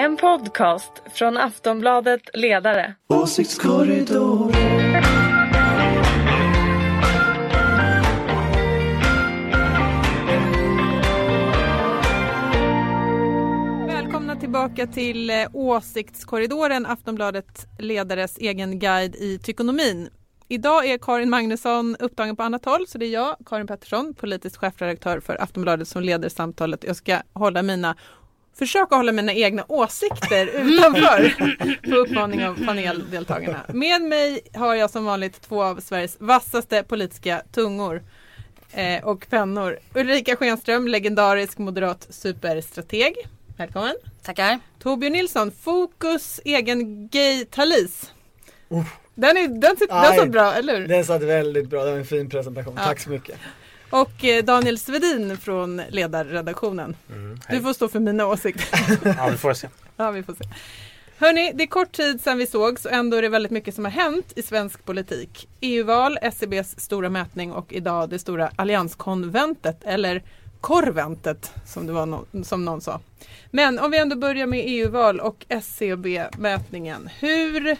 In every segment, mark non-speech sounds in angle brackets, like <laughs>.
En podcast från Aftonbladet Ledare. Åsiktskorridoren. Välkomna tillbaka till eh, Åsiktskorridoren, Aftonbladet Ledares egen guide i tykonomin. Idag är Karin Magnusson upptagen på annat håll, så det är jag, Karin Pettersson, politisk chefredaktör för Aftonbladet som leder samtalet. Jag ska hålla mina försöka hålla mina egna åsikter utanför på uppmaning av paneldeltagarna. Med mig har jag som vanligt två av Sveriges vassaste politiska tungor eh, och pennor. Ulrika Schenström, legendarisk moderat superstrateg. Välkommen. Tackar. Torbjörn Nilsson, Fokus egen gay talis. Den, är, den, sit- den satt bra, eller hur? Den satt väldigt bra, det var en fin presentation. Ja. Tack så mycket. Och eh, Daniel Svedin från ledarredaktionen. du får stå för mina åsikter. <laughs> Ja, vi får se. Ja, vi får se. Hörni, det är kort tid sedan vi sågs och ändå är det väldigt mycket som har hänt i svensk politik. EU-val, SCBs stora mätning och idag det stora allianskonventet eller korventet som, det var no- som någon sa. Men om vi ändå börjar med EU-val och SCB-mätningen. Hur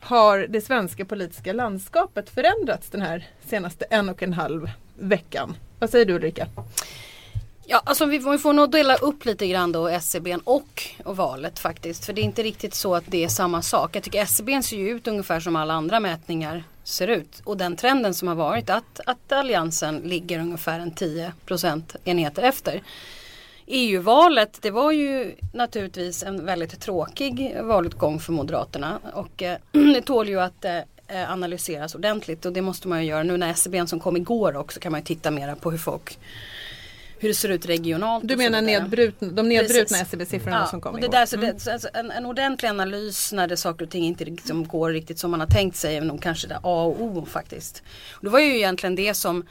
har det svenska politiska landskapet förändrats den här senaste en och en halv veckan? Vad säger du Ulrika? Ja, alltså vi får, vi får nog dela upp lite grann då SCB och, och valet faktiskt. För det är inte riktigt så att det är samma sak. Jag tycker SCB ser ju ut ungefär som alla andra mätningar ser ut. Och den trenden som har varit att, att Alliansen ligger ungefär en 10 procentenheter efter. EU-valet det var ju naturligtvis en väldigt tråkig valutgång för Moderaterna och eh, <clears throat> det tål ju att eh, analyseras ordentligt och det måste man ju göra. Nu när SCB som kom igår också kan man ju titta mera på hur folk hur det ser ut regionalt. Du menar nedbrutna, de nedbrutna. SCB-siffrorna som kom och det igår? där, så Mm. det, så alltså en, en ordentlig analys när det saker och ting inte liksom går riktigt som man har tänkt sig är nog kanske det A och O faktiskt. Och det var ju egentligen det som eh,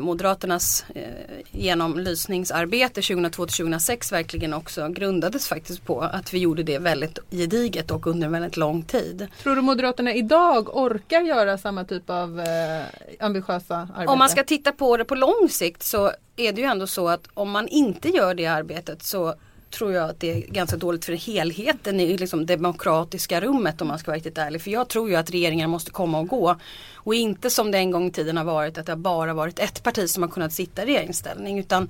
Moderaternas eh, genomlysningsarbete 2002-2006 verkligen också grundades faktiskt på att vi gjorde det väldigt gediget och under en väldigt lång tid. Tror du Moderaterna idag orkar göra samma typ av eh, ambitiösa arbete? Om man ska titta på det på lång sikt så är det ju ändå så att om man inte gör det arbetet så tror jag att det är ganska dåligt för helheten i liksom demokratiska rummet om man ska vara riktigt ärlig. För jag tror ju att regeringar måste komma och gå. Och inte som det en gång i tiden har varit att det har bara varit ett parti som har kunnat sitta i regeringsställning. Utan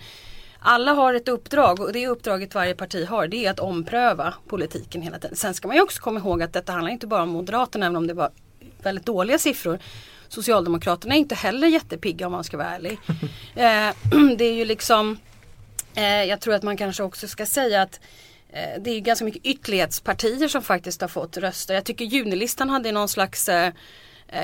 alla har ett uppdrag och det uppdraget varje parti har det är att ompröva politiken hela tiden. Sen ska man ju också komma ihåg att detta handlar inte bara om Moderaterna även om det var väldigt dåliga siffror. Socialdemokraterna är inte heller jättepigga om man ska vara ärlig. <laughs> Eh, <clears throat> det är ju liksom Eh, jag tror att man kanske också ska säga att eh, det är ganska mycket ytterlighetspartier som faktiskt har fått röster. Jag tycker junilistan hade någon slags eh,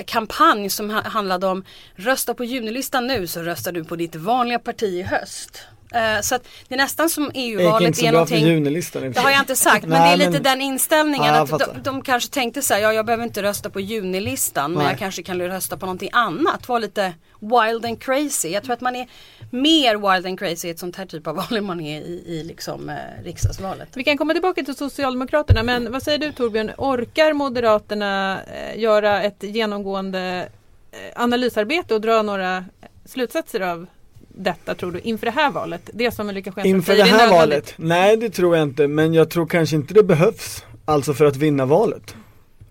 kampanj som handlade om rösta på junilistan nu så röstar du på ditt vanliga parti i höst. Eh, så att det är nästan som EU-valet är för någonting det har jag inte sagt men <laughs> Nej, det är lite men- den inställningen Ja, jag att de, de kanske tänkte så här, ja jag behöver inte rösta på junilistan men Nej. jag kanske kan rösta på någonting annat. Var lite wild and crazy. Jag tror att man är mer wild and crazy i ett sånt här typ av <laughs> val än man är i, i liksom eh, riksdagsvalet. Vi kan komma tillbaka till Socialdemokraterna men vad säger du Torbjörn? Orkar Moderaterna eh, göra ett genomgående eh, analysarbete och dra några slutsatser av detta tror du inför det här valet? Det som Ulrika Schenström Inför det är här valet? Nej det tror jag inte, men jag tror kanske inte det behövs. Alltså för att vinna valet.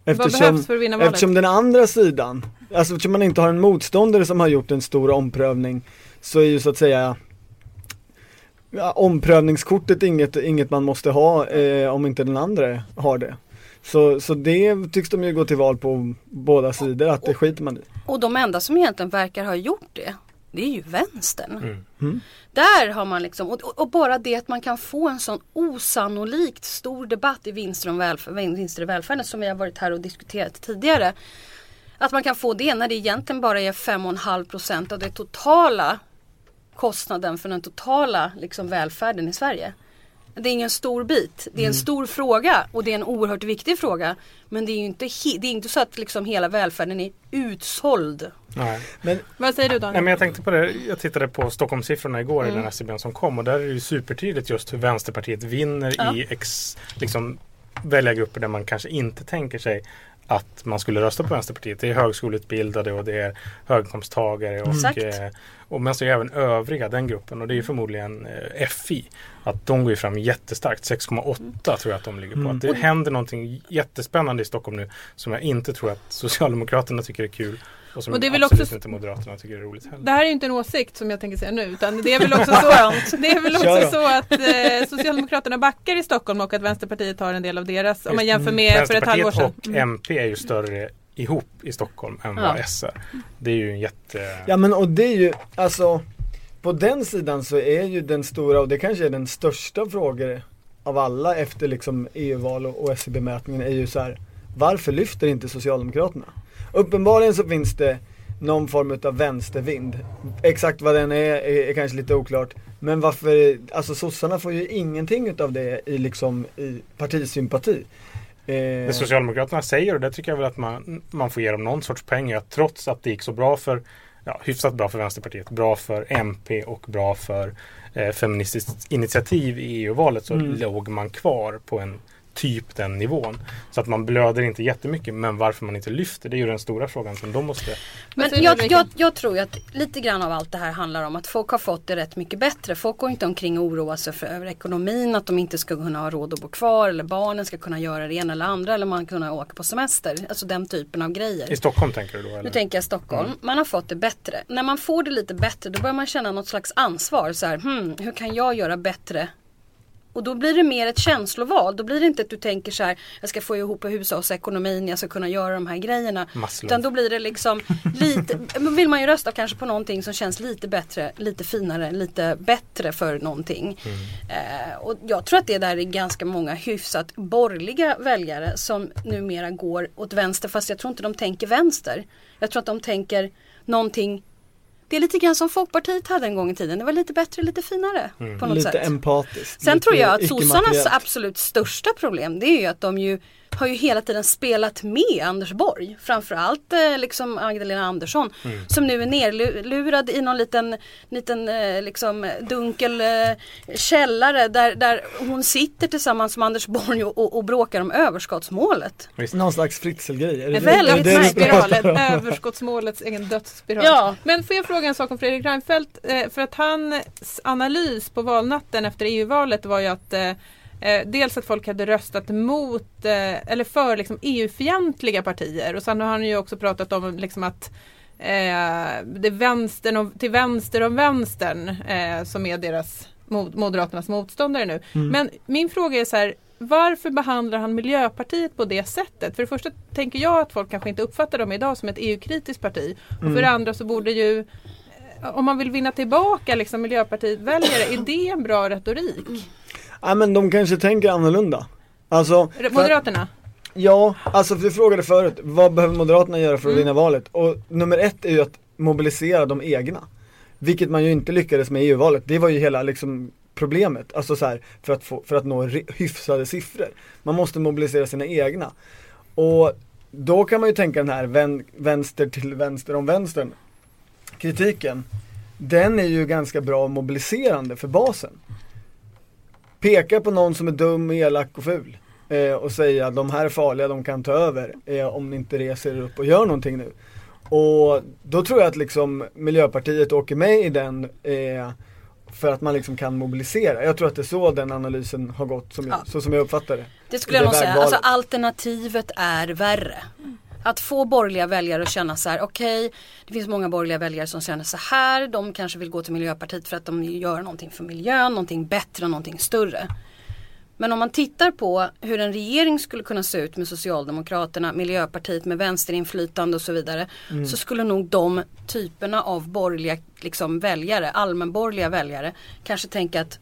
Vad behövs för att vinna valet? eftersom den andra sidan, alltså eftersom man inte har en motståndare som har gjort en stor omprövning så är ju så att säga ja, omprövningskortet inget, inget man måste ha eh, om inte den andra har det. Så, så det tycks de ju gå till val på båda sidor, att det skiter man i. Och de enda som egentligen verkar ha gjort det det är ju vänstern. Mm. Där har man liksom, och, och bara det att man kan få en sån osannolikt stor debatt i vinster, om välfärd, vinster i välfärden som vi har varit här och diskuterat tidigare. Att man kan få det när det egentligen bara är 5,5 procent av det totala kostnaden för den totala liksom, välfärden i Sverige. Det är ingen stor bit. Det är en stor fråga och det är en oerhört viktig fråga. Men det är ju inte, det är inte så att liksom hela välfärden är utsåld. Nej. Men Vad säger du Nej, Daniel? men jag tänkte på det. Jag tittade på Stockholmssiffrorna igår Mm. i den SCB som kom och där är det ju supertydligt just hur Vänsterpartiet vinner Ja. i ex, liksom, väljargrupper där man kanske inte tänker sig att man skulle rösta på Vänsterpartiet. Det är högskoleutbildade och det är höginkomsttagare och, Exakt. eh, och men så är även övriga den gruppen och det är förmodligen eh, FI. Att de går ju fram jättestarkt, 6,8 tror jag att de ligger på. Mm. Att det händer någonting jättespännande i Stockholm nu som jag inte tror att Socialdemokraterna tycker är kul och som Och det är väl absolut också- inte Moderaterna tycker är roligt heller. Det här är ju inte en åsikt som jag tänker säga nu utan det är väl <laughs> också så, det är väl också så att eh, Socialdemokraterna backar i Stockholm och att Vänsterpartiet tar en del av deras om man jämför med för ett halvår Vänsterpartiet sedan. och MP är ju större ihop i Stockholm än Ja. vad S är. Det är ju en jätte... Ja men och det är ju, alltså på den sidan så är ju den stora och det kanske är den största frågan av alla efter liksom EU-val och, och SCB-mätningen är ju så här Varför lyfter inte Socialdemokraterna? Uppenbarligen så finns det någon form av vänstervind. Exakt vad den är, är, är kanske lite oklart. Men varför, alltså sossarna får ju ingenting utav det i liksom i partisympati. Eh, Det Socialdemokraterna säger och det tycker jag väl att man, man får ge dem någon sorts poäng att trots att det gick så bra för ja, hyfsat bra för Vänsterpartiet, bra för MP och bra för eh, Feministiskt initiativ i EU-valet så Mm. låg man kvar på en typ den nivån. Så att man blöder inte jättemycket men varför man inte lyfter det är ju den stora frågan som de måste Men säger jag, jag, jag tror ju att lite grann av allt det här handlar om att folk har fått det rätt mycket bättre. Folk går inte omkring och oroar sig för över ekonomin, att de inte ska kunna ha råd att bo kvar eller barnen ska kunna göra det ena eller andra eller man kunna åka på semester. Alltså den typen av grejer. I Stockholm tänker du då? Eller? Nu tänker jag Stockholm. Man har fått det bättre. När man får det lite bättre då börjar man känna något slags ansvar. Så här, hmm, hur kan jag göra bättre? Och då blir det mer ett känsloval. Då blir det inte att du tänker så här, jag ska få ihop hushållsekonomin, jag ska kunna göra de här grejerna. Maslow. Utan då blir det liksom lite, vill man ju rösta kanske på någonting som känns lite bättre, lite finare, lite bättre för någonting. Eh, och jag tror att det där är ganska många hyfsat borgerliga väljare som numera går åt vänster fast jag tror inte de tänker vänster. Jag tror att de tänker någonting det är lite grann som Folkpartiet hade en gång i tiden. Det var lite bättre, lite finare på något lite sätt. empatiskt. Sen tror jag att sossarnas absolut största problem det är ju att de ju har ju hela tiden spelat med Anders Borg. Framförallt eh, liksom Magdalena Andersson som nu är nerlurad i någon liten, liten eh, liksom dunkel eh, källare där, där hon sitter tillsammans med Anders Borg och, och, och bråkar om överskottsmålet. Någon slags fritzelgrej. Väldigt <laughs> överskottsmålets egen dödsspiral. Ja. Men får jag fråga en sak om Fredrik Reinfeldt? Eh, för att hans analys på valnatten efter EU-valet var ju att eh, dels att folk hade röstat mot eh, eller för liksom, EU-fientliga partier och sen har han ju också pratat om liksom, att eh, det vänstern och, till vänster om vänstern eh, som är deras mod, Moderaternas motståndare nu. Men min fråga är så här varför behandlar han Miljöpartiet på det sättet? För det första tänker jag att folk kanske inte uppfattar dem idag som ett EU-kritiskt parti. Och för det andra så borde ju eh, om man vill vinna tillbaka liksom Miljöpartiet-väljare, är det en bra retorik? Ja men de kanske tänker annorlunda. Alltså, för Moderaterna? Ja, alltså för du frågade förut, vad behöver Moderaterna göra för att vinna valet? Och nummer ett är ju att mobilisera de egna. Vilket man ju inte lyckades med i EU-valet. Det var ju hela liksom problemet, alltså så här, för, att få, för att nå hyfsade siffror. Man måste mobilisera sina egna. Och då kan man ju tänka den här vän, vänster till vänster om vänstern kritiken. Den är ju ganska bra mobiliserande för basen. Peka på någon som är dum, elak och ful eh, och säga att de här är farliga, de kan ta över eh, om ni inte reser er upp och gör någonting nu. Och då tror jag att liksom Miljöpartiet åker med i den eh, för att man liksom kan mobilisera. Jag tror att det är så den analysen har gått, som jag, Ja. så som jag uppfattar det. Det skulle jag Det nog säga. Alltså alternativet är värre. Att få borgerliga väljare att känna så här, okej, det finns många borgerliga väljare som känner så här, de kanske vill gå till Miljöpartiet för att de gör någonting för miljön, någonting bättre, någonting större. Men om man tittar på hur en regering skulle kunna se ut med Socialdemokraterna, Miljöpartiet med vänsterinflytande och så vidare. Så skulle nog de typerna av borgerliga liksom, väljare, allmänborgerliga väljare kanske tänka att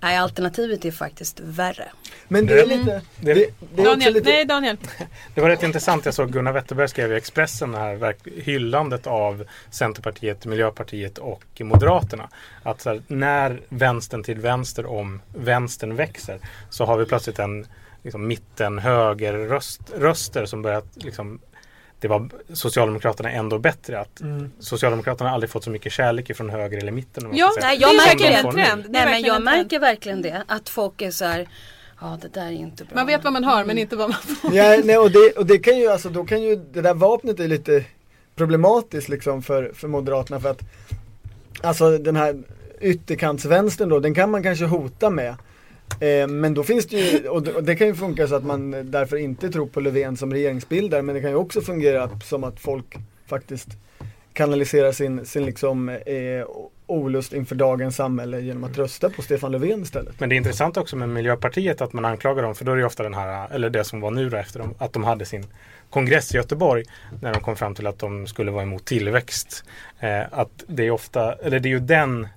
nej, alternativet är faktiskt värre. Men det är Mm. lite, Det- det, det är Daniel, lite nej Daniel. <laughs> Det var rätt intressant. Jag såg Gunnar Wetterberg skrev i Expressen här hyllandet av Centerpartiet, Miljöpartiet och Moderaterna. Att så här, när vänstern till vänster om vänstern växer så har vi plötsligt en liksom, mitten höger röst, röster som börjar liksom det var Socialdemokraterna ändå bättre. Att Mm. Socialdemokraterna har aldrig fått så mycket kärlek från höger eller mitten. Ja. Nej, jag märker en trend. Nej men jag märker verkligen det. Att folk är så här Ja det där är inte bra. Man vet vad man har men inte vad man får. Ja, nej, och, det, och det kan ju, alltså då kan ju, det där vapnet är lite problematiskt liksom för, för Moderaterna för att Alltså den här ytterkantsvänstern då, den kan man kanske hota med eh, Men då finns det ju, och det, kan ju funka så att man därför inte tror på Löfven som regeringsbildare men det kan ju också fungera som att folk faktiskt kanaliserar sin, sin liksom eh, olust inför dagens samhälle genom att rösta på Stefan Löfven istället. Men det är intressant också med Miljöpartiet att man anklagar dem för då är det ofta den här, eller det som var nu då efter dem, att de hade sin kongress i Göteborg när de kom fram till att de skulle vara emot tillväxt. Eh, att det är ofta, eller det är ju den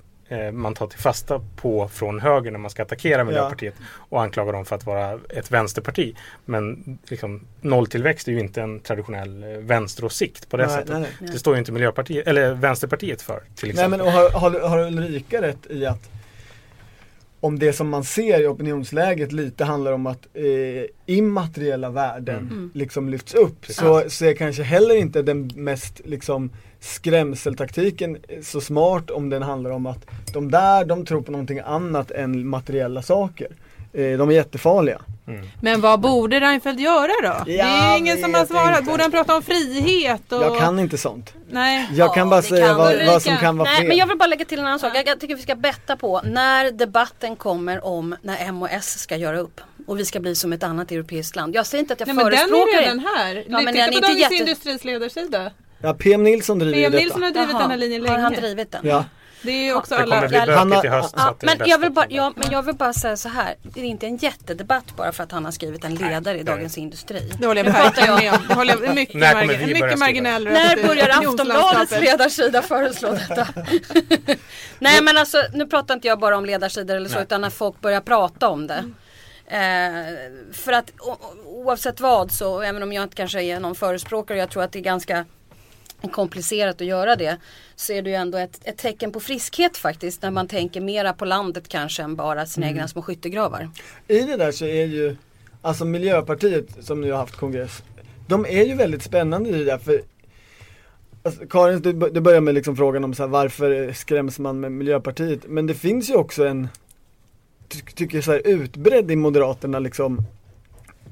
man tar till fasta på från höger när man ska attackera Miljöpartiet och anklaga dem för att vara ett vänsterparti. Men liksom, nolltillväxt är ju inte en traditionell eh, vänsteråsikt på det Nej, sättet. nej, nej. Det står ju inte Miljöpartiet, eller Vänsterpartiet för till Nej exempel. men och har, har, har Ulrika rätt i att om det som man ser i opinionsläget lite handlar om att eh, immateriella värden Mm. liksom lyfts upp Precis. så, så är kanske heller inte den mest liksom skrämseltaktiken så smart om den handlar om att de där de tror på någonting annat än materiella saker. Eh, de är jättefarliga. Mm. Men vad borde Reinfeldt göra då? det är ingen som har svarat. inte. Borde han prata om frihet? Och... Jag kan inte sånt. Nej. Jag kan Ja, bara det säga kan vad, vad som kan vara Nej fel. men jag vill bara lägga till en annan sak. Jag, tycker vi ska betta på när debatten kommer om när M och S ska göra upp. Och vi ska bli som ett annat europeiskt land. Jag säger inte att jag Nej men den förespråkar är det. redan här. Ja, Titta men på den är inte Dagens jätte- Industris ledarsida. Ja, PM Nilsson driver PM detta. Nilsson har drivit Jaha, den här linjen länge. Har han drivit den? Ja. Det är ju också Det kommer alla... bli Jag- bökigt Han har- i höst. Ja, men, jag vill bara, ja, men jag vill bara säga så här. Det är inte en jättedebatt bara för att han har skrivit en ledare i Dagens Industri. Det håller jag verkligen med om. Det håller jag mycket, När kommer margin- mycket marginell När börjar Aftonbladets ledarsida föreslå detta? <laughs> Nej men alltså nu pratar inte jag bara om ledarsidor eller så Nej. utan när folk börjar prata om det. Eh, för att o- oavsett vad så, även om jag inte kanske är någon förespråkare, jag tror att det är ganska komplicerat att göra det. Så är det ju ändå ett, ett tecken på friskhet faktiskt när man tänker mera på landet kanske än bara sina egna små skyttegravar. I det där så är ju, alltså Miljöpartiet som nu har haft kongress, de är ju väldigt spännande i det där för alltså, Karin, du, du börjar med liksom frågan om så här, varför skräms man med Miljöpartiet? Men det finns ju också en, ty, tycker jag så här, utbredd i Moderaterna liksom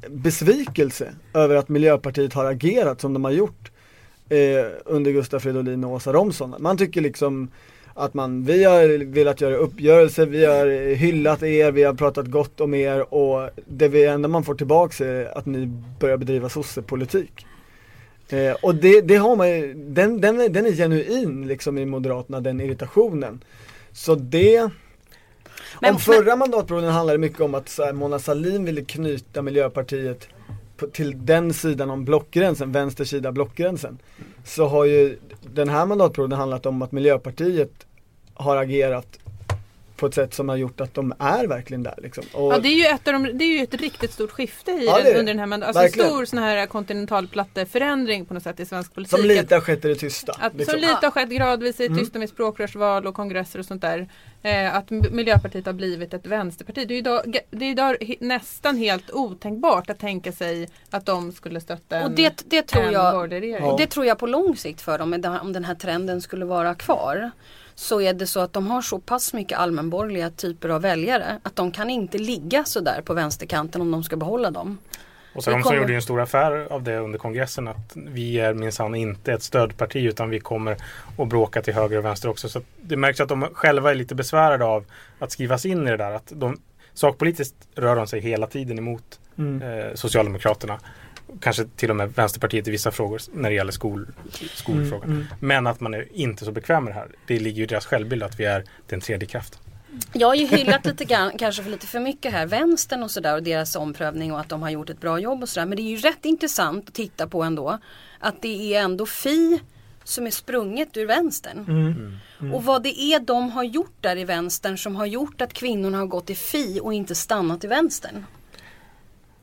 besvikelse över att Miljöpartiet har agerat som de har gjort eh, under Gustaf Fridolin och Åsa Romson. Man tycker liksom att man, vi har velat göra uppgörelser, vi har hyllat er, vi har pratat gott om er och det vi enda man får tillbaks är att ni börjar bedriva sossepolitik. Eh, och det, det har man ju, den, den, är, den är genuin liksom i Moderaterna, den irritationen. Så det Men- om förra mandatperioden handlade mycket om att här, Mona Sahlin ville knyta Miljöpartiet till den sidan om blockgränsen, vänster sida blockgränsen. Så har ju den här mandatperioden handlat om att Miljöpartiet har agerat på ett sätt som har gjort att de är verkligen där liksom. Och, Ja det är ju ett, av de, det är ju ett riktigt stort skifte i Ja, den, det det. under den här mandat- Alltså en stor sån här kontinentalplatteförändring på något sätt i svensk politik. som lite har skett i det tysta. Att, liksom. Som lite har skett gradvis i Mm. tysta med språkrörsval och kongresser och sånt där. Eh, att Miljöpartiet har blivit ett vänsterparti. Det är idag, det är idag nästan helt otänkbart att tänka sig att de skulle stötta en, Och det, det tror en jag borgerlig regering. Ja. Det tror jag på lång sikt för dem, om den här trenden skulle vara kvar. Så är det så att de har så pass mycket allmänborgerliga typer av väljare att de kan inte ligga så där på vänsterkanten om de ska behålla dem. Och som kommer- gjorde ju en stor affär av det under kongressen att vi är minsann inte ett stödparti utan vi kommer att bråka till höger och vänster också. Så det märks att de själva är lite besvärade av att skrivas in i det där. Att de, sakpolitiskt rör de sig hela tiden emot Mm. eh, Socialdemokraterna. Kanske till och med Vänsterpartiet i vissa frågor när det gäller skol, skolfrågan. Mm, mm. Men att man är inte så bekväm med det här. Det ligger ju i deras självbild att vi är den tredje kraften. Jag har ju hyllat lite grann, kanske för lite för mycket här, vänstern och sådär och deras omprövning och att de har gjort ett bra jobb och sådär. Men det är ju rätt intressant att titta på ändå att det är ändå Fi som är sprunget ur vänstern. Mm. Och vad det är de har gjort där i vänstern som har gjort att kvinnorna har gått i Fi och inte stannat i vänstern.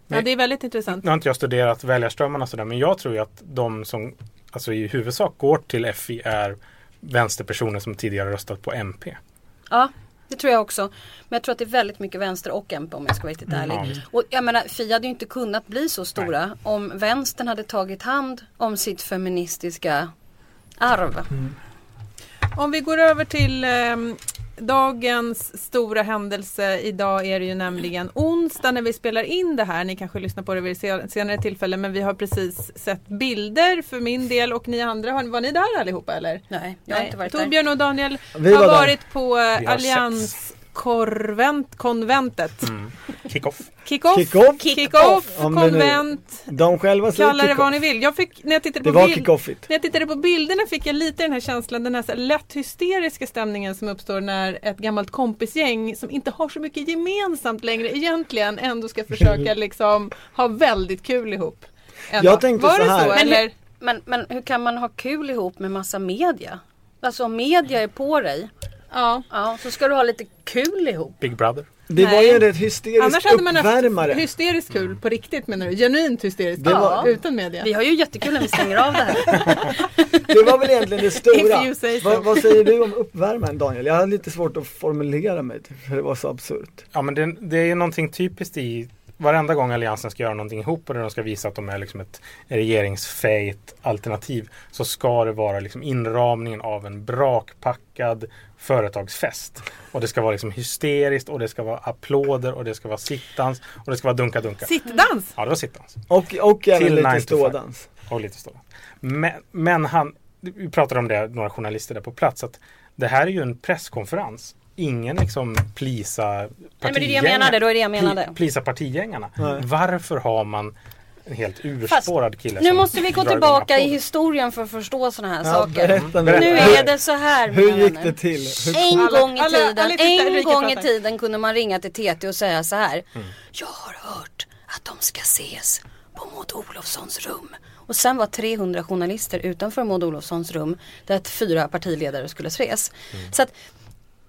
Ja, det är väldigt intressant. Nu har inte jag studerat väljarströmmarna sådär men jag tror ju att de som alltså i huvudsak går till FI är vänsterpersoner som tidigare röstat på MP. Ja, det tror jag också. Men jag tror att det är väldigt mycket vänster och MP om jag ska vara riktigt ärlig. Ja. Och jag menar, Fi hade ju inte kunnat bli så stora om vänstern hade tagit hand om sitt feministiska arv. Om vi går över till ehm, dagens stora händelse idag är det ju nämligen onsdag när vi spelar in det här. Ni kanske lyssnar på det vid se- senare tillfälle men vi har precis sett bilder för min del och ni andra. Har, var ni där allihopa eller? Nej, jag har inte varit där. Torbjörn och Daniel Vi har var där. varit på eh, Vi har Allianskonventet. Mm. Kick-off. Kick-off, Kick-off. det nu- konvent, De själva säger kalla det vad ni vill. Jag fick, när jag tittade Det på var bild, när jag tittade på bilderna fick jag lite den här känslan, den här, så här lätt hysteriska stämningen som uppstår när ett gammalt kompisgäng som inte har så mycket gemensamt längre egentligen ändå ska försöka liksom ha väldigt kul ihop. Ändå. Jag tänkte Var så det här. så Men eller? Men, men hur kan man ha kul ihop med massa media? Alltså om media är på dig, Ja. ja, så ska du ha lite kul ihop. Big Brother. Det Nej. var ju en rätt hysterisk Annars hade man uppvärmare. haft hysteriskt kul på riktigt menar du? Genuint hysteriskt kul var- utan media? Vi har ju jättekul när vi stänger av det här. <laughs> Det var väl egentligen det stora. <laughs> so. vad, säger du om uppvärmaren Daniel? Jag hade lite svårt att formulera mig för det var så absurt. Ja men det, det är ju någonting typiskt i varenda gång Alliansen ska göra någonting ihop och de ska visa att de är liksom ett regeringsfejt alternativ så ska det vara liksom inramningen av en brakpackad företagsfest. Och det ska vara liksom hysteriskt och det ska vara applåder och det ska vara sittans och det ska vara dunka-dunka. Sittdans! Ja, det var sittans. Och, och även Till lite 9 to 5. stådans. Och lite så. Men, men han, vi pratade om det, några journalister där på plats, att det här är ju en presskonferens. Ingen liksom plisa Nej men det är det jag menade, då är det jag menade. Plisa partigängarna. Nej. Varför har man en helt urspårad kille Nu måste vi gå tillbaka i historien för att förstå sådana här Ja, saker. berätta nu. Berätta. Nu är det så här Hur gick vänner. det till? Hur En Alla- gång i alla- tiden, alla tittar, en Ulrika gång i tiden kunde man ringa till TT och säga så här. Mm. Jag har hört att de ska ses på Maud Olofssons rum. Och sen var 300 journalister utanför Maud Olofssons rum där att fyra partiledare skulle ses. Mm. Så att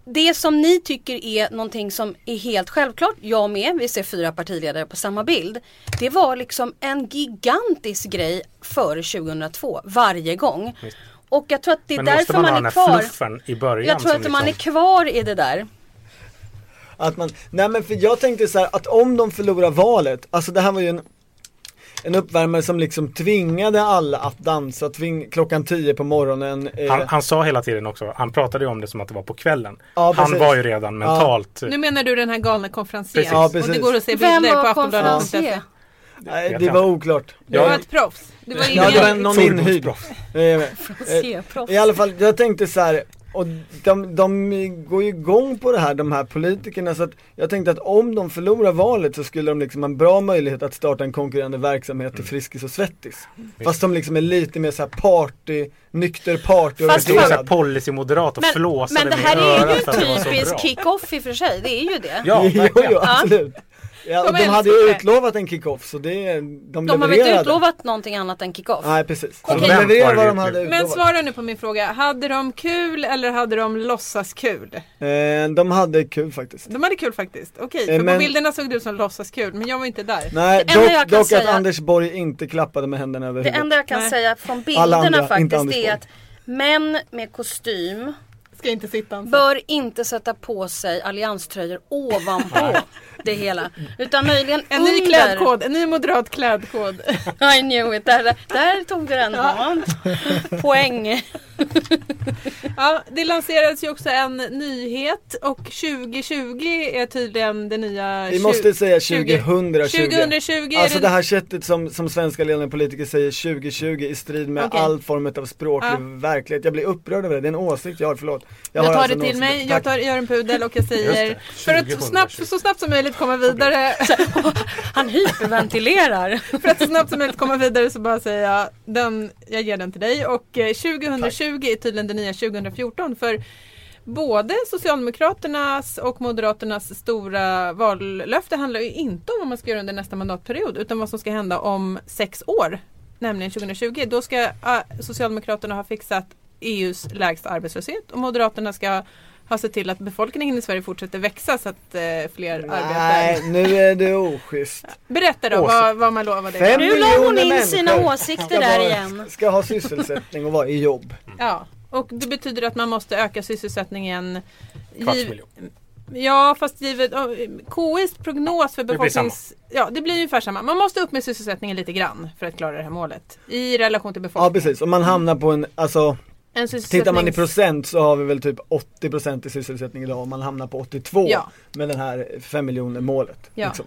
det som ni tycker är någonting som är helt självklart, jag med, vi ser fyra partiledare på samma bild. Det var liksom en gigantisk grej före 2002, varje gång. Och jag tror att det är Men därför man, man, är kvar. i början? Jag tror att man är liksom- kvar i det där. Att man, nej men för jag tänkte så här att om de förlorar valet, alltså det här var ju en en uppvärmare som liksom tvingade alla att dansa tving, klockan 10 på morgonen. Eh, Han, han sa hela tiden också, han pratade ju om det som att det var på kvällen. Ja, han var ju redan mentalt Nu menar du den här galna konferencieren? Precis. Ja, Och det går att se bilder på Aftonbladet. konferencier? nej, det var oklart. Det var Ja. ett proffs. Det var Ja, det var någon inhyrd. Eh, I alla fall, jag tänkte så här. Och de, de går ju igång på det här, de här politikerna, så att jag tänkte att om de förlorar valet så skulle de liksom ha en bra möjlighet att starta en konkurrerande verksamhet Mm. till Friskis och Svettis. Fast de liksom är lite mer så här party, nykter party Fast här orienterad. policymoderat och Men, flåsade men det här är ju så typisk kick-off i och för sig. Det är ju det. Ja, <laughs> jo, jo, absolut. Ja, och De de hade ju det. utlovat en kick-off så det, de, De har väl inte utlovat någonting annat än kick-off? Nej precis. Så Okej. de levererade vad de Men hade Men svara nu på min fråga. Hade de kul eller hade de låtsas kul? Eh, de hade kul faktiskt. De hade kul faktiskt. Okej, Eh, för på men- bilderna såg det ut som låtsas kul men jag var inte där. Nej, Det enda jag dock, kan dock säga- att Anders Borg inte klappade med händerna över Det huvudet. enda jag kan Nej. säga från Alla andra, bilderna inte faktiskt är att män med kostym Ska inte sitta bör inte sätta på sig allianströjor ovanpå det hela. Utan möjligen En ny under. klädkod, en ny moderat klädkod. <laughs> I knew it. Där, där tog du den Hans. Poäng. <laughs> Ja, det lanserades ju också en nyhet och 2020 är tydligen det nya... Vi måste säga 20. 2020. 2020 är Alltså det... det här sättet som, som svenska ledande politiker säger 2020 i strid med Okej. all form av språklig Ja. verklighet. Jag blir upprörd över det, det är en åsikt jag har, förlåt. Jag har tar alltså det till mig, jag tar, gör en pudel och jag säger för att 2020. snabbt, så snabbt som möjligt komma vidare <laughs> Han hyperventilerar. För att så snabbt som möjligt komma vidare så bara säger jag den, jag ger den till dig och eh, 2020 är tydligen det nya 2014 för både Socialdemokraternas och Moderaternas stora vallöfte handlar ju inte om vad man ska göra under nästa mandatperiod utan vad som ska hända om sex år. Nämligen 2020. Då ska äh, Socialdemokraterna ha fixat EUs lägsta arbetslöshet och Moderaterna ska ha sett till att befolkningen i Sverige fortsätter växa så att eh, fler arbetar. Nej, nu är det oschysst. Berätta då vad, vad man lovade. Fem Nu la hon in sina åsikter där vara- igen. Ska ha sysselsättning och vara i jobb. Ja, och det betyder att man måste öka sysselsättningen. Kvarts miljon. Ja, fast givet oh, KIs prognos för blir befolknings... Ja, det blir ungefär samma. Man måste upp med sysselsättningen lite grann för att klara det här målet. I relation till Ja befolkningen. precis, och man hamnar på en, alltså En Tittar man i procent så har vi väl typ 80% i sysselsättning idag och man hamnar på 82 Ja. med det här 5 miljoner målet. Ja. Liksom.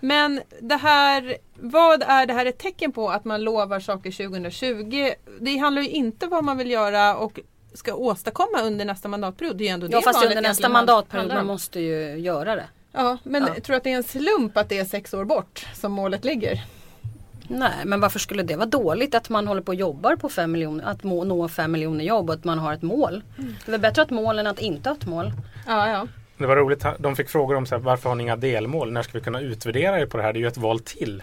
Men det här, vad är det här ett tecken på att man lovar saker 2020? Det handlar ju inte om vad man vill göra och ska åstadkomma under nästa mandatperiod. Det är ju ändå Ja det fast under nästa mandatperiod, man om. måste ju göra det. Ja, men Ja. tror du att det är en slump att det är sex år bort som målet ligger? Nej men varför skulle det vara dåligt att man håller på och jobbar på 5 miljoner, att må, nå 5 miljoner jobb och att man har ett mål. Det är väl bättre att ha ett mål än att inte ha ett mål. Ja, ja. Det var roligt, de fick frågor om så här, varför har ni inga delmål? När ska vi kunna utvärdera er på det här? Det är ju ett val till.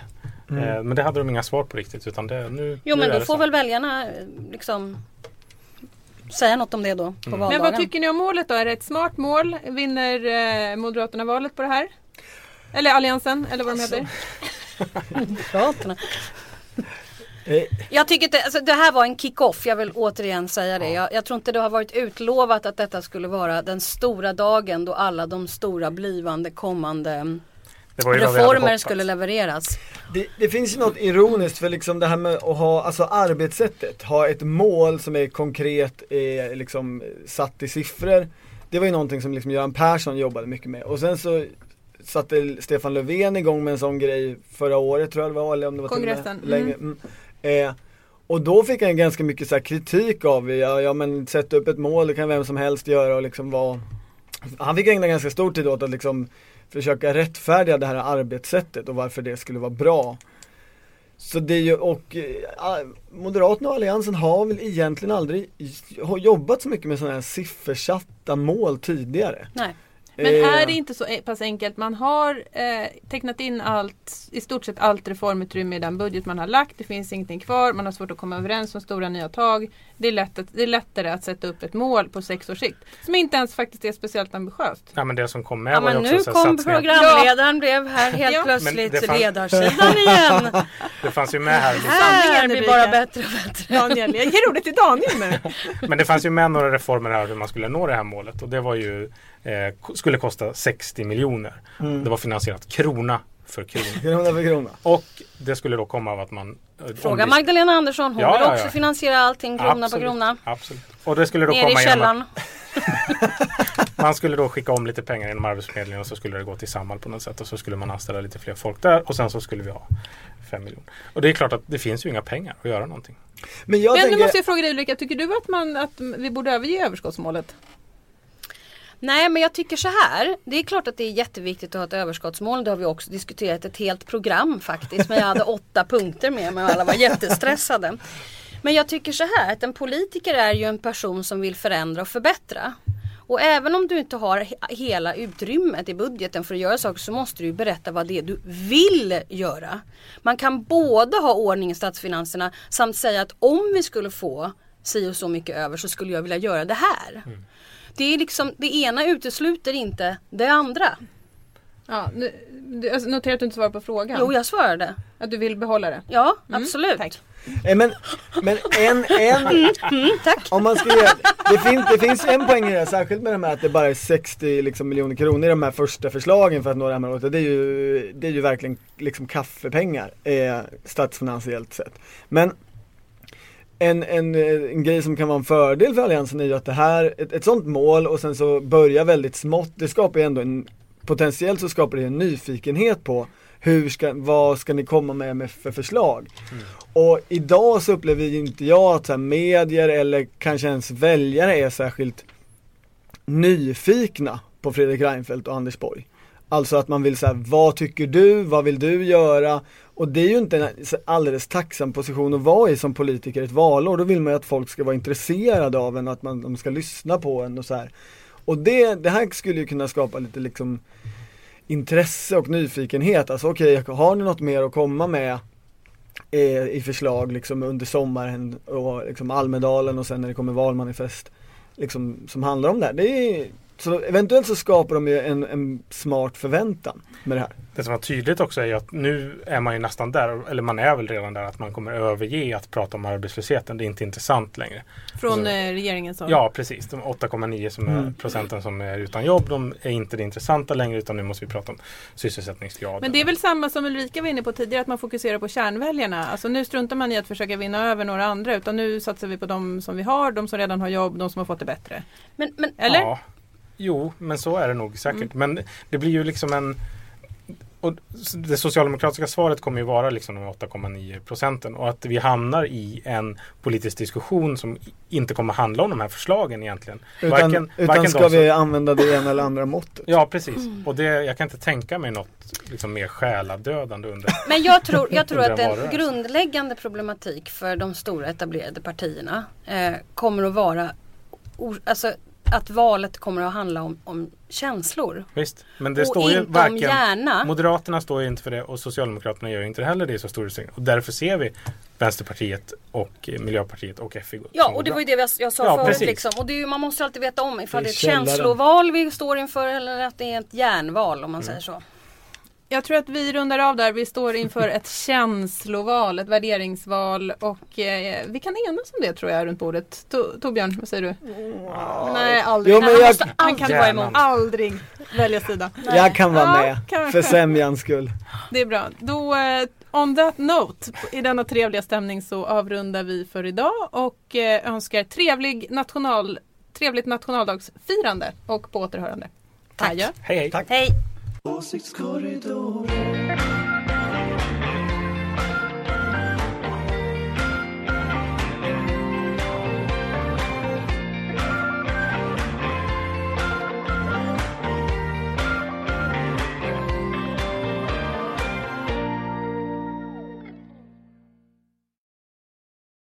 Mm. Eh, men det hade de inga svar på riktigt utan det, nu, Jo nu men då det får så. väl väljarna eh, liksom säga något om det då på Mm. valdagen. Men vad tycker ni om målet då? Är det ett smart mål? Vinner eh, Moderaterna valet på det här? Eller Alliansen, eller vad de heter? Moderaterna? Eh, Jag tycker det, alltså, det här var en kick-off, jag vill återigen säga det. Jag, jag tror inte det har varit utlovat att detta skulle vara den stora dagen då alla de stora blivande kommande reformer skulle levereras. Det, det finns ju något ironiskt för liksom det här med att ha, alltså arbetssättet, ha ett mål som är konkret, är liksom satt i siffror. Det var ju någonting som liksom Göran Persson jobbade mycket med och sen så satte Stefan Löfven igång med en sån grej förra året tror jag det var, eller om det var och med Kongressen, längre. Mm. Eh, och då fick han ganska mycket så här kritik av, ja, ja men sätta upp ett mål, det kan vem som helst göra och liksom vara Han fick ägna ganska stor tid åt att liksom försöka rättfärdiga det här arbetssättet och varför det skulle vara bra. Så det är ju, och äh, Moderaterna och Alliansen har väl egentligen aldrig jobbat så mycket med sådana här siffersatta mål tidigare. Nej. Men Eh, är det inte så e- pass enkelt? Man har eh, tecknat in allt, i stort sett allt reformutrymme i den budget man har lagt. Det finns ingenting kvar. Man har svårt att komma överens om stora nya tag. Det är, lätt att, det är lättare att sätta upp ett mål på sex års sikt. Som inte ens faktiskt är speciellt ambitiöst. Ja men det som kom med Ja var ju men också nu kom satsningar. programledaren blev här <laughs> helt Ja. Plötsligt det fann- ledarsidan <laughs> igen. Det fanns ju med här liksom, Här blir bara bättre och bättre. Daniel, jag ger ordet till Daniel nu. <laughs> Men det fanns ju med några reformer här hur man skulle nå det här målet och det var ju eh, skulle kosta 60 miljoner. Mm. Det var finansierat krona för krona. <laughs> Krona för krona. Och det skulle då komma av att man eh, Fråga omdis- Magdalena Andersson, hon Ja, vill ja, också ja. finansiera allting krona Absolut, på krona. Absolut. Och det skulle då Ner i komma genom källaren. att <laughs> man skulle då skicka om lite pengar inom Arbetsförmedlingen och så skulle det gå till Samhall på något sätt och så skulle man anställa lite fler folk där och sen så skulle vi ha 5 miljoner. Och det är klart att det finns ju inga pengar att göra någonting. Men jag Men nu tänker, måste jag fråga dig Ulrika, tycker du att, man, att vi borde överge överskottsmålet? Nej men jag tycker så här. Det är klart att det är jätteviktigt att ha ett överskottsmål. Det har vi också diskuterat ett helt program faktiskt. Men jag hade <laughs> åtta punkter med mig och alla var jättestressade. Men jag tycker så här att en politiker är ju en person som vill förändra och förbättra. Och även om du inte har he- hela utrymmet i budgeten för att göra saker så måste du berätta vad det är du vill göra. Man kan både ha ordning i statsfinanserna samt säga att om vi skulle få si och så mycket över så skulle jag vilja göra det här. Det är liksom, det ena utesluter inte det andra. Ja, nu, du, jag noterar att du inte svarar på frågan. Jo, jag svarade. Att du vill behålla det. Ja, Mm, absolut. tack. eh, men, men en, en, <laughs> tack. om man ska ge, det, fin, det finns en poäng i det här, särskilt med de här att det bara är 60 liksom, miljoner kronor i de här första förslagen för att nå det här målet. Det är ju, det är ju verkligen liksom kaffepengar eh, statsfinansiellt sett. Men en, en, eh, en grej som kan vara en fördel för Alliansen är ju att det här, ett, ett sånt mål och sen så börja väldigt smått, det skapar ju ändå en, potentiellt så skapar det en nyfikenhet på hur ska, vad ska ni komma med, med för förslag? Och idag så upplever ju inte jag att så här, medier eller kanske ens väljare är särskilt nyfikna på Fredrik Reinfeldt och Anders Borg. Alltså att man vill säga, vad tycker du, vad vill du göra? Och det är ju inte en alldeles tacksam position att vara i som politiker ett valår. Då vill man ju att folk ska vara intresserade av en och att man, de ska lyssna på en och så här. Och det, det här skulle ju kunna skapa lite liksom intresse och nyfikenhet. Alltså okej, har ni något mer att komma med eh, i förslag liksom under sommaren och liksom Almedalen och sen när det kommer valmanifest liksom, som handlar om det här. Det är, så eventuellt så skapar de ju en, en smart förväntan med det här. Det som var tydligt också är ju att nu är man ju nästan där, eller man är väl redan där, att man kommer överge att prata om arbetslösheten. Det är inte intressant längre. Från Alltså- eh, regeringens håll. Ja, precis. De 8,9 som är Mm. procenten som är utan jobb, de är inte det intressanta längre utan nu måste vi prata om sysselsättningsgraden. Men det är väl samma som Ulrika var inne på tidigare, att man fokuserar på kärnväljarna. Alltså nu struntar man i att försöka vinna över några andra, utan nu satsar vi på de som vi har, de som redan har jobb, de som har fått det bättre. Men, men Eller? Ja, jo, men så är det nog säkert. Mm. Men det blir ju liksom en och det socialdemokratiska svaret kommer ju vara liksom de 8,9 procenten och att vi hamnar i en politisk diskussion som inte kommer handla om de här förslagen egentligen. Utan, Varken- utan varken ska som- vi använda det ena eller andra måttet. Ja, precis. Och det, jag kan inte tänka mig något liksom mer själadödande under <laughs> Men jag tror, jag tror att en en valrörelse. grundläggande problematik för de stora etablerade partierna eh, kommer att vara alltså, att valet kommer att handla om, om känslor. Visst, men det och står ju inte om varken hjärna. Moderaterna står ju inte för det och Socialdemokraterna gör inte heller det i så stor utsträckning. Och därför ser vi Vänsterpartiet och Miljöpartiet och FI Ja och det var ju det jag, jag sa Ja, förut. precis. Liksom. Och det är ju, man måste alltid veta om ifall Det är ett källaren. känsloval vi står inför eller att det är ett hjärnval om man säger så. Jag tror att vi rundar av där. Vi står inför ett <laughs> känsloval, ett värderingsval och eh, vi kan enas om det tror jag runt bordet. To- Torbjörn, vad säger du? Nej, aldrig. Jo, men Han jag- måste alltid vara emot. Aldrig välja sida. Jag kan vara Ja, med, kan- för sämjans skull. Det är bra. Då, eh, on that note, i denna trevliga stämning så avrundar vi för idag och eh, önskar trevlig national, trevligt nationaldagsfirande och på återhörande. Tack. Adjö. Hej hej! Tack. Hej! Åsiktskorridoren.